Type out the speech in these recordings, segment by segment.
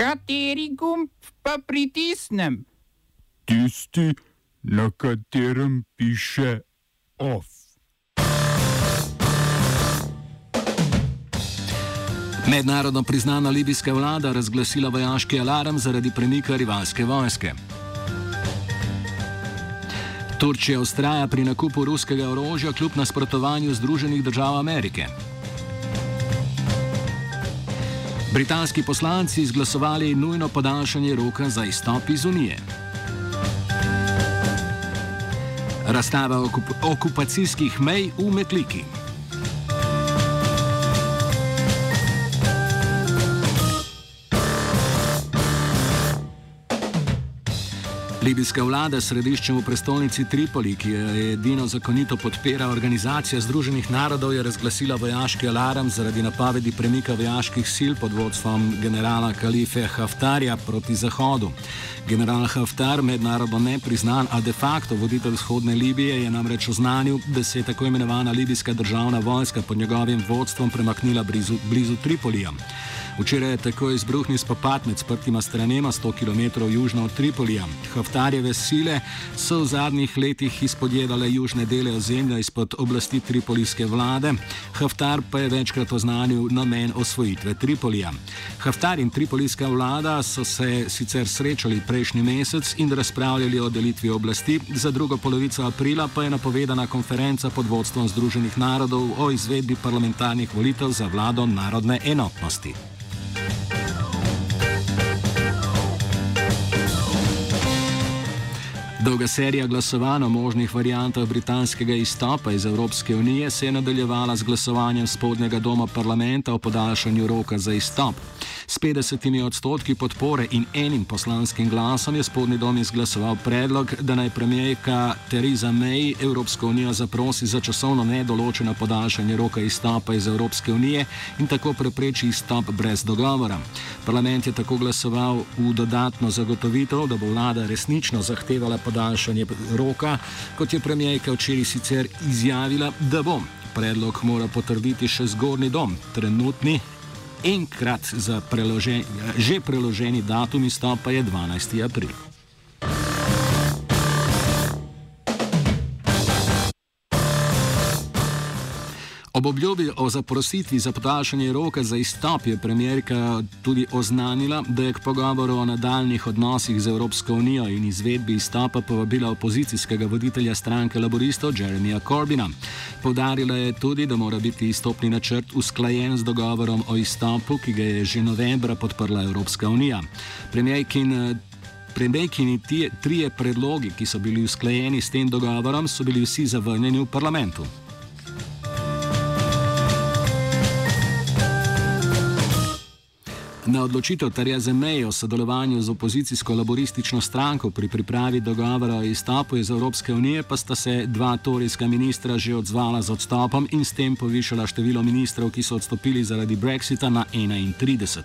Kateri gumb pa pritisnem? Tisti, na katerem piše OF. Mednarodno priznana libijska vlada razglasila vojaški alarm zaradi premika rivalske vojske. Turčija ustraja pri nakupu ruskega orožja kljub nasprotovanju Združenih držav Amerike. Britanski poslanci izglasovali nujno podaljšanje roka za izstop iz Unije. Razstava okup okupacijskih mej v Metliki. Libijska vlada s središčem v prestolnici Tripoli, ki jo edino zakonito podpira organizacija Združenih narodov, je razglasila vojaški alarm zaradi napovedi premika vojaških sil pod vodstvom generala Kalife Haftarja proti Zahodu. General Haftar, mednarodno nepriznan, a de facto voditelj vzhodne Libije, je namreč oznanil, da se je tako imenovana libijska državna vojska pod njegovim vodstvom premaknila blizu, blizu Tripolija. Včeraj je tako izbruhnil spopad med sprtima stranema 100 km južno od Tripolija. Haftarjeve sile so v zadnjih letih izpodjedale južne dele ozemlja izpod oblasti tripolijske vlade, Haftar pa je večkrat oznanil namen osvojitve Tripolija. Haftar in tripolijska vlada so se sicer srečali prejšnji mesec in razpravljali o delitvi oblasti, za drugo polovico aprila pa je napovedana konferenca pod vodstvom Združenih narodov o izvedbi parlamentarnih volitev za vlado narodne enotnosti. Dolga serija glasovanj o možnih variantah britanskega izstopa iz Evropske unije se je nadaljevala z glasovanjem spodnjega doma parlamenta o podaljšanju roka za izstop. S 50 odstotki podpore in enim poslanskim glasom je spodnji dom izglasoval predlog, da naj premijerka Theresa May Evropsko unijo zaprosi za časovno nedoločeno podaljšanje roka izstopa iz Evropske unije in tako prepreči izstop brez dogovora. Parlament je tako glasoval v dodatno zagotovitev, da bo vlada resnično zahtevala podaljšanje roka, kot je premijerka včeraj sicer izjavila, da bo. Predlog mora potrditi še zgornji dom, trenutni enkrat za preložen, že preloženi datum izstopa je 12. april. Ob obljubi o zaprositvi za podaljšanje roka za izstop je premjerka tudi oznanila, da je k pogovoru o nadaljnih odnosih z Evropsko unijo in izvedbi izstopa povabila opozicijskega voditelja stranke laboristov Jeremija Corbina. Povdarila je tudi, da mora biti izstopni načrt usklajen z dogovorom o izstopu, ki ga je že novembra podprla Evropska unija. Premijerkin Premijejkini trije predlogi, ki so bili usklajeni s tem dogovorom, so bili vsi zavrnjeni v parlamentu. Na odločitev Tereze May o sodelovanju z opozicijsko laboristično stranko pri pripravi dogovora o izstopu iz Evropske unije pa sta se dva torijska ministra že odzvala z odstopom in s tem povišala število ministrov, ki so odstopili zaradi Brexita na 31.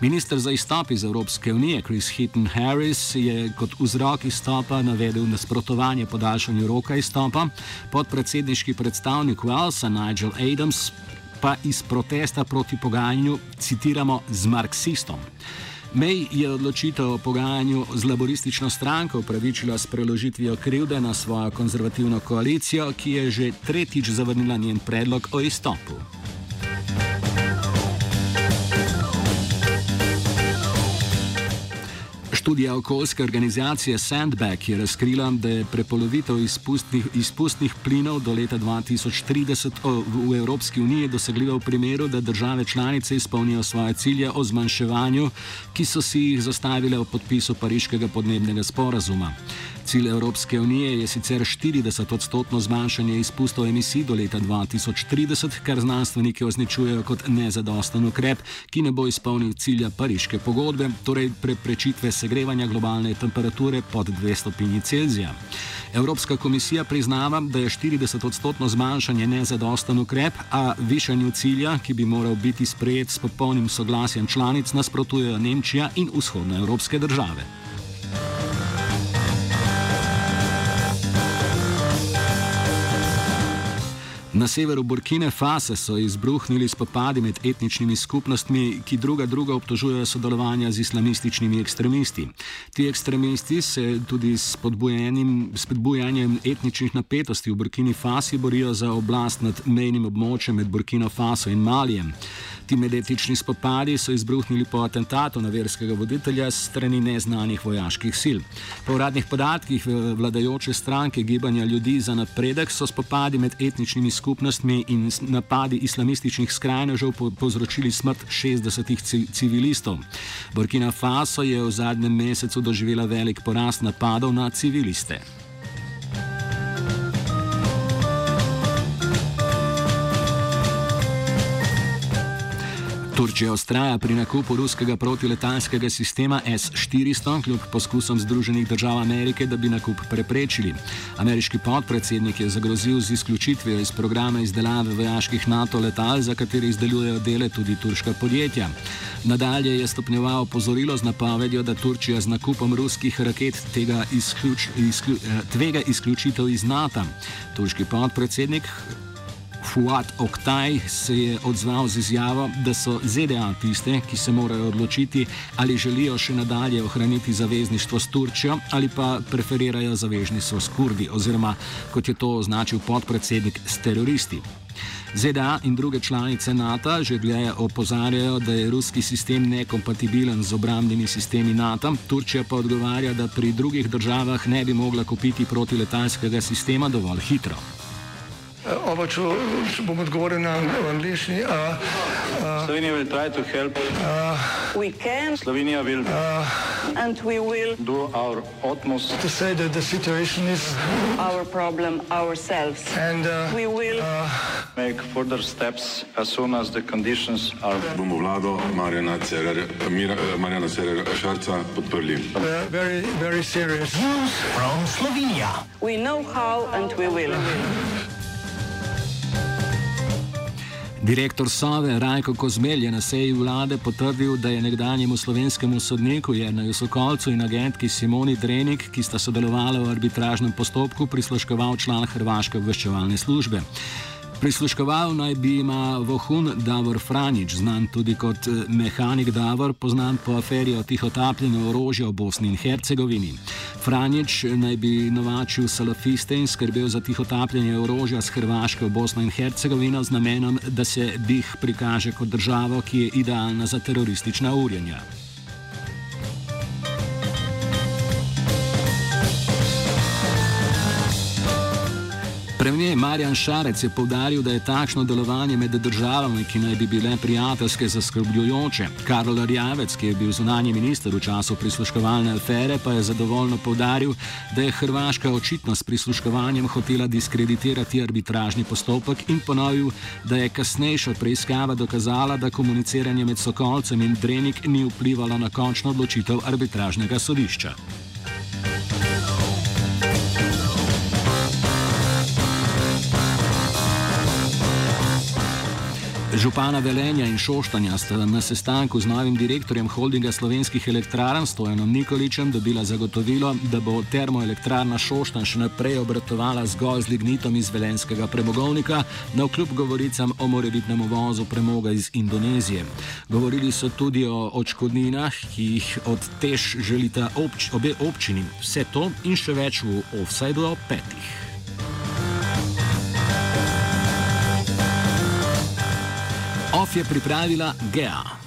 Ministr za izstop iz Evropske unije Chris Hitton Harris je kot vzrok izstopa navedel nasprotovanje podaljšanju roka izstopa, podpredsedniški predstavnik Walesa Nigel Adams pa iz protesta proti pogajanju citiramo z marksistom. May je odločitev o pogajanju z laboristično stranko upravičila s preložitvijo krivde na svojo konzervativno koalicijo, ki je že tretjič zavrnila njen predlog o izstopu. Študija okoljske organizacije Sandbag je razkrila, da je prepolovitev izpustnih, izpustnih plinov do leta 2030 v Evropski uniji dosegljiva v primeru, da države članice izpolnijo svoje cilje o zmanjševanju, ki so si jih zastavile v podpisu Pariškega podnebnega sporazuma. Cilj Evropske unije je sicer 40 odstotno zmanjšanje izpustov emisij do leta 2030, kar znanstveniki označujejo kot nezadosten ukrep, ki ne bo izpolnil cilja Pariške pogodbe, torej preprečitve segrevanja globalne temperature pod 2 stopinji Celzija. Evropska komisija priznava, da je 40 odstotno zmanjšanje nezadosten ukrep, a višanju cilja, ki bi moral biti sprejet s popolnim soglasjem članic, nasprotujejo Nemčija in vzhodnoevropske države. Na severu Burkine Fase so izbruhnili spopadi med etničnimi skupnostmi, ki druga druga obtožujejo sodelovanja z islamističnimi ekstremisti. Ti ekstremisti se tudi s spodbujanjem etničnih napetosti v Burkini Fasi borijo za oblast nad mejnim območjem med Burkino Faso in Malijem. Ti medetični spopadi so izbruhnili po atentatu na verskega voditelja strani neznanih vojaških sil. Po uradnih podatkih vladajoče stranke Gibanja ljudi za napredek so spopadi med etničnimi skupnostmi in napadi islamističnih skrajnežev povzročili smrt 60 civilistov. Burkina Faso je v zadnjem mesecu doživela velik porast napadov na civiliste. Turčija ustraja pri nakupu ruskega protiletalskega sistema S-400, kljub poskusom Združenih držav Amerike, da bi nakup preprečili. Ameriški podpredsednik je zagrozil z izključitvijo iz programa izdelave vojaških NATO letal, za katere izdelujejo dele tudi turška podjetja. Nadalje je stopnjeval opozorilo z napovedjo, da Turčija z nakupom ruskih raket tega izključ, izklju, eh, tvega izključitev iz NATO. Turški podpredsednik Fuad Oktaj se je odzval z izjavo, da so ZDA tiste, ki se morajo odločiti, ali želijo še nadalje ohraniti zavezništvo s Turčijo ali pa preferirajo zavezništvo s Kurdi, oziroma kot je to označil podpredsednik, s teroristi. ZDA in druge članice NATO že dlje opozarjajo, da je ruski sistem nekompatibilen z obrambnimi sistemi NATO, Turčija pa odgovarja, da pri drugih državah ne bi mogla kupiti protiletalskega sistema dovolj hitro. Če bom odgovoril na angliški. Slovenija bo poskušala pomagati. Slovenija bo naredila naš utmost, da bo rekla, da je situacija naš problem, naš. In mi bomo naredili nadaljnje korake, as soon as the conditions are. Bomo vlado Marjana Cererera Šarca podprli. Very, very serious. News from Slovenia. We know how and we will. Direktor Sove Rajko Kozmelj je na seji vlade potrdil, da je nekdanjemu slovenskemu sodniku Jernaju Sokolcu in agentki Simoni Drenik, ki sta sodelovali v arbitražnem postopku, prisluškoval član Hrvaške obveščevalne službe. Prisluškoval naj bi ima vohun Davor Franič, znan tudi kot eh, mehanik Davor, poznan po aferi o tihotapljenju orožja v Bosni in Hercegovini. Franič naj bi novačil salafiste in skrbel za tihotapljenje orožja z Hrvaške v Bosno in Hercegovino z namenom, da se BIH prikaže kot državo, ki je idealna za teroristična urjenja. Premijer Marjan Šarec je povdaril, da je takšno delovanje med državami, ki naj bi bile prijateljske, zaskrbljujoče. Karol Rjavec, ki je bil zunanji minister v času prisluškovalne afere, pa je zadovoljno povdaril, da je Hrvaška očitno s prisluškovanjem hotela diskreditirati arbitražni postopek in ponovil, da je kasnejša preiskava dokazala, da komuniciranje med Sokolcem in Drenik ni vplivalo na končno odločitev arbitražnega sodišča. Župana Velenja in Šoštanja sta na sestanku z novim direktorjem holdinga slovenskih elektrarn Stojanom Nikoličem dobila zagotovilo, da bo termoelektrarna Šoštan še naprej obratovala zgolj z lignitom iz velenskega premogovnika, na vkljub govoricam o morebitnem uvozu premoga iz Indonezije. Govorili so tudi o očkodninah, ki jih od tež želita obč obe občini. Vse to in še več v offsajdu o petih. Je pripravila Gea.